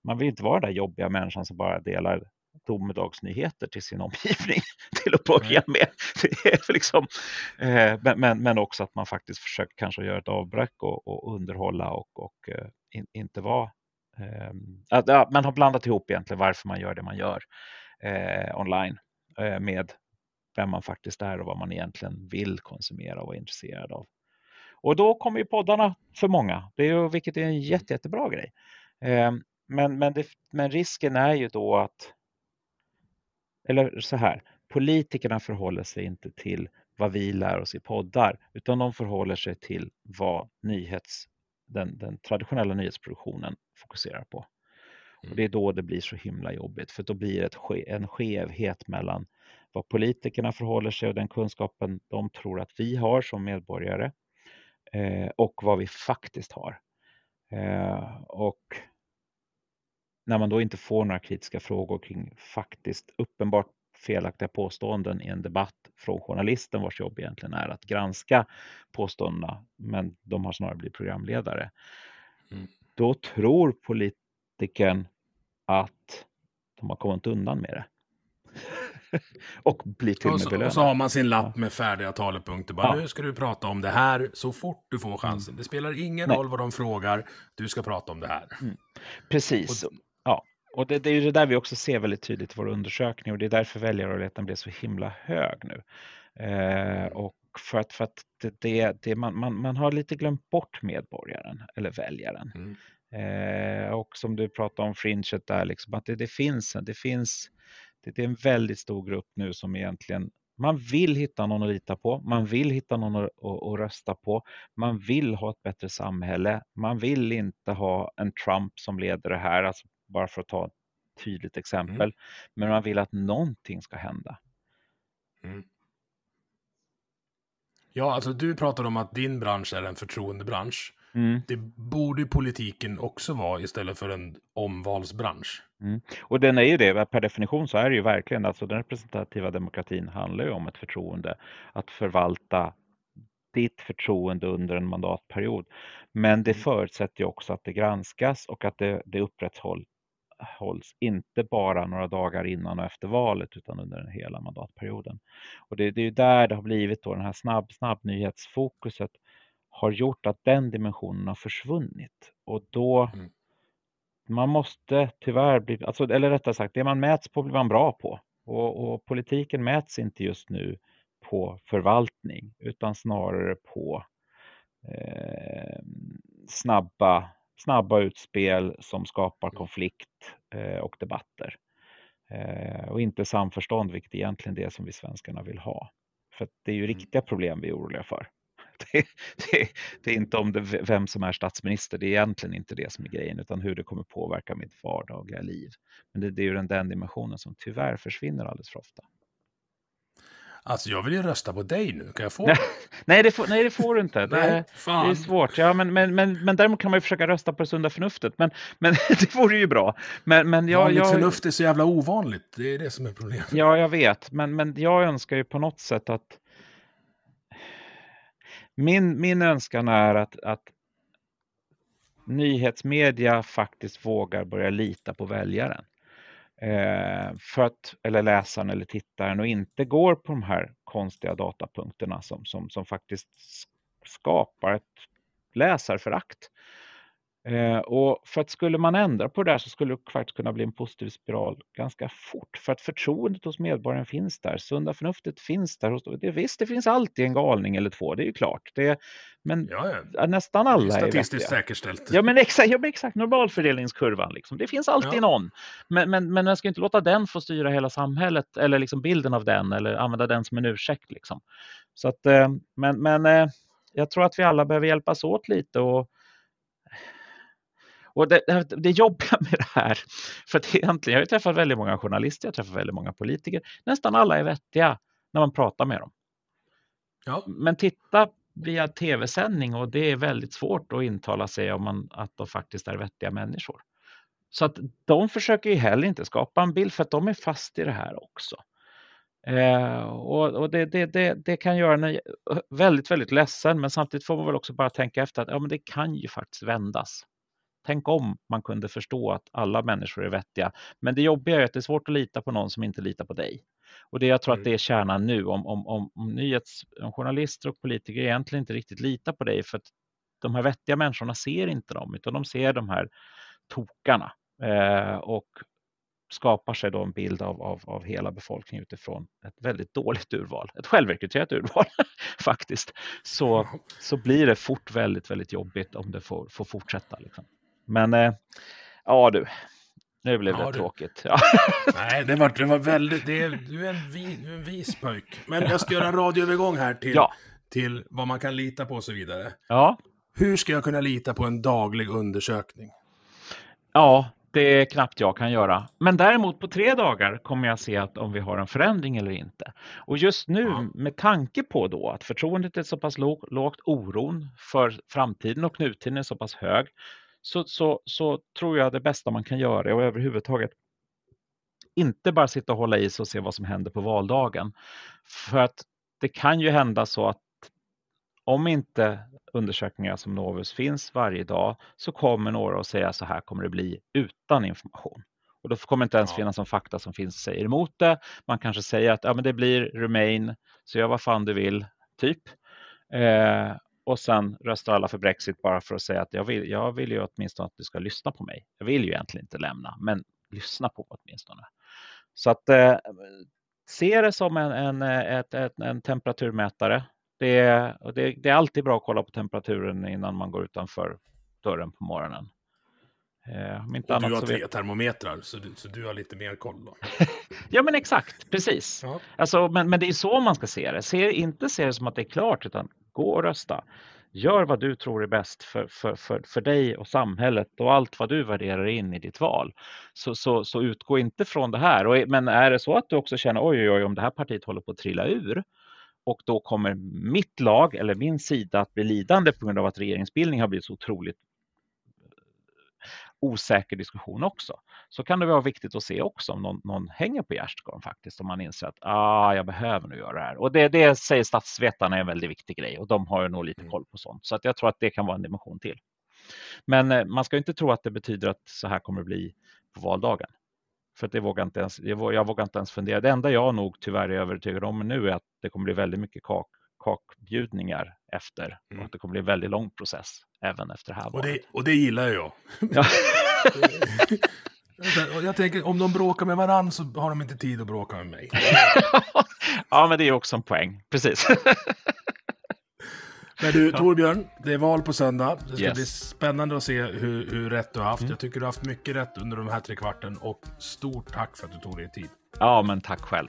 man vill inte vara den där jobbiga människan som bara delar domedagsnyheter till sin omgivning till att börja med. Liksom, eh, men, men, också att man faktiskt försöker kanske göra ett avbräck och, och underhålla och, och eh, in, inte vara Ehm, att, ja, man har blandat ihop egentligen varför man gör det man gör eh, online eh, med vem man faktiskt är och vad man egentligen vill konsumera och vara intresserad av. Och då kommer ju poddarna för många, det är ju, vilket är en jätte, jättebra grej. Eh, men, men, det, men risken är ju då att, eller så här, politikerna förhåller sig inte till vad vi lär oss i poddar, utan de förhåller sig till vad nyhets den, den traditionella nyhetsproduktionen fokuserar på. Och mm. Det är då det blir så himla jobbigt för då blir det en skevhet mellan vad politikerna förhåller sig och den kunskapen de tror att vi har som medborgare eh, och vad vi faktiskt har. Eh, och när man då inte får några kritiska frågor kring faktiskt uppenbart felaktiga påståenden i en debatt från journalisten vars jobb egentligen är att granska påståendena, men de har snarare blivit programledare. Mm. Då tror politikern att de har kommit undan med det. och blir till och med belönad. Och så har man sin lapp med färdiga talepunkter. Bara, ja. Nu ska du prata om det här så fort du får chansen. Mm. Det spelar ingen Nej. roll vad de frågar. Du ska prata om det här. Mm. Precis. Och, ja. Och det, det, är ju det där vi också ser väldigt tydligt i vår undersökning och det är därför väljarrörligheten blev så himla hög nu. Eh, och för att, för att det, det, det man, man, man, har lite glömt bort medborgaren eller väljaren. Mm. Eh, och som du pratade om fringet där, liksom, att det, det finns, det finns det är en väldigt stor grupp nu som egentligen man vill hitta någon att lita på, man vill hitta någon att, att, att, rösta på, man vill ha ett bättre samhälle, man vill inte ha en Trump som leder det här, alltså bara för att ta ett tydligt exempel, mm. men man vill att någonting ska hända. Mm. Ja, alltså du pratar om att din bransch är en förtroendebransch. Mm. Det borde politiken också vara istället för en omvalsbransch. Mm. Och den är ju det, per definition så är det ju verkligen, alltså den representativa demokratin handlar ju om ett förtroende, att förvalta ditt förtroende under en mandatperiod. Men det mm. förutsätter ju också att det granskas och att det, det upprätthålls inte bara några dagar innan och efter valet utan under den hela mandatperioden. Och det, det är ju där det har blivit då den här snabb, snabbnyhetsfokuset har gjort att den dimensionen har försvunnit och då mm. man måste tyvärr bli, alltså, eller rättare sagt, det man mäts på blir man bra på och, och politiken mäts inte just nu på förvaltning utan snarare på eh, snabba, snabba utspel som skapar mm. konflikt eh, och debatter. Eh, och inte samförstånd, vilket egentligen är det som vi svenskarna vill ha. För det är ju mm. riktiga problem vi är oroliga för. Det, det, det, är inte om det, vem som är statsminister, det är egentligen inte det som är grejen, utan hur det kommer påverka mitt vardagliga liv. Men det, det är ju den, den dimensionen som tyvärr försvinner alldeles för ofta. Alltså jag vill ju rösta på dig nu, kan jag få det? nej, det får, nej, det får du inte. Det, nej, det är svårt. Ja, men, men, men, men däremot kan man ju försöka rösta på det sunda förnuftet. Men, men det vore ju bra. Men, men jag, Vanligt jag, förnuft är så jävla ovanligt. Det är det som är problemet. Ja, jag vet. Men, men jag önskar ju på något sätt att min, min önskan är att, att nyhetsmedia faktiskt vågar börja lita på väljaren. Eh, för att, eller läsaren eller tittaren och inte går på de här konstiga datapunkterna som, som, som faktiskt skapar ett läsarförakt. Eh, och för att skulle man ändra på det där så skulle det faktiskt kunna bli en positiv spiral ganska fort. För att förtroendet hos medborgaren finns där, sunda förnuftet finns där. Hos, det, visst, det finns alltid en galning eller två, det är ju klart. Det, men ja, ja. nästan alla är Statistiskt säkerställt. Ja, men exakt, ja, men exakt normalfördelningskurvan. Liksom. Det finns alltid ja. någon. Men, men, men man ska inte låta den få styra hela samhället eller liksom bilden av den eller använda den som en ursäkt. Liksom. Så att, eh, men, men eh, jag tror att vi alla behöver hjälpas åt lite och och det, det jobbiga med det här, för att egentligen, jag har träffat väldigt många journalister, jag har träffat väldigt många politiker, nästan alla är vettiga när man pratar med dem. Ja. Men titta via tv-sändning och det är väldigt svårt att intala sig om man, att de faktiskt är vettiga människor. Så att de försöker ju heller inte skapa en bild för att de är fast i det här också. Eh, och, och det, det, det, det, kan göra en väldigt, väldigt ledsen, men samtidigt får man väl också bara tänka efter att ja, men det kan ju faktiskt vändas. Tänk om man kunde förstå att alla människor är vettiga. Men det jobbiga är att det är svårt att lita på någon som inte litar på dig. Och det jag tror mm. att det är kärnan nu om, om, om, om, nyhets, om journalister och politiker egentligen inte riktigt litar på dig för att de här vettiga människorna ser inte dem utan de ser de här tokarna eh, och skapar sig då en bild av, av, av hela befolkningen utifrån ett väldigt dåligt urval, ett självrekryterat urval faktiskt, så, så blir det fort väldigt, väldigt jobbigt om det får, får fortsätta. Liksom. Men eh, ja du, nu blev det ja, tråkigt. Ja. Nej, det var, det var väldigt... Det är, du, är en vi, du är en vis pojk. Men jag ska göra en radioövergång här till, ja. till vad man kan lita på och så vidare. Ja. Hur ska jag kunna lita på en daglig undersökning? Ja, det är knappt jag kan göra. Men däremot på tre dagar kommer jag se att om vi har en förändring eller inte. Och just nu ja. med tanke på då att förtroendet är så pass lågt, oron för framtiden och nutiden är så pass hög, så, så, så tror jag det bästa man kan göra och överhuvudtaget inte bara sitta och hålla i sig och se vad som händer på valdagen. För att det kan ju hända så att om inte undersökningar som Novus finns varje dag så kommer några att säga så här kommer det bli utan information. Och då kommer inte ens ja. finnas någon fakta som finns säger emot det. Man kanske säger att ja, men det blir Remain, så gör vad fan du vill, typ. Eh, och sen röstar alla för Brexit bara för att säga att jag vill, jag vill ju åtminstone att du ska lyssna på mig. Jag vill ju egentligen inte lämna, men lyssna på åtminstone. Så att eh, se det som en, en, ett, ett, en temperaturmätare. Det är, det, det är alltid bra att kolla på temperaturen innan man går utanför dörren på morgonen. Eh, om inte och du har tre vet... termometrar, så du, så du har lite mer koll då? ja, men exakt, precis. Ja. Alltså, men, men det är så man ska se det. Se, inte se det som att det är klart, utan gå och rösta. Gör vad du tror är bäst för, för, för, för dig och samhället och allt vad du värderar in i ditt val. Så, så, så utgå inte från det här. Och, men är det så att du också känner oj, oj, oj, om det här partiet håller på att trilla ur och då kommer mitt lag eller min sida att bli lidande på grund av att regeringsbildning har blivit så otroligt osäker diskussion också. Så kan det vara viktigt att se också om någon, någon hänger på gärdsgården faktiskt, om man inser att ah, jag behöver nu göra det här. Och det, det säger statsvetarna är en väldigt viktig grej och de har ju nog lite mm. koll på sånt. Så att jag tror att det kan vara en dimension till. Men eh, man ska inte tro att det betyder att så här kommer det bli på valdagen. För det vågar inte ens, jag, jag vågar inte ens fundera. Det enda jag nog tyvärr är övertygad om nu är att det kommer bli väldigt mycket kak, kakbjudningar efter mm. och det kommer bli en väldigt lång process även efter det här och det, och det gillar jag. Ja. jag tänker, om de bråkar med varandra så har de inte tid att bråka med mig. ja, men det är också en poäng. Precis. Men du Torbjörn, det är val på söndag. Det ska yes. bli spännande att se hur, hur rätt du har haft. Mm. Jag tycker du har haft mycket rätt under de här tre kvarten och stort tack för att du tog dig tid. Ja, men tack själv.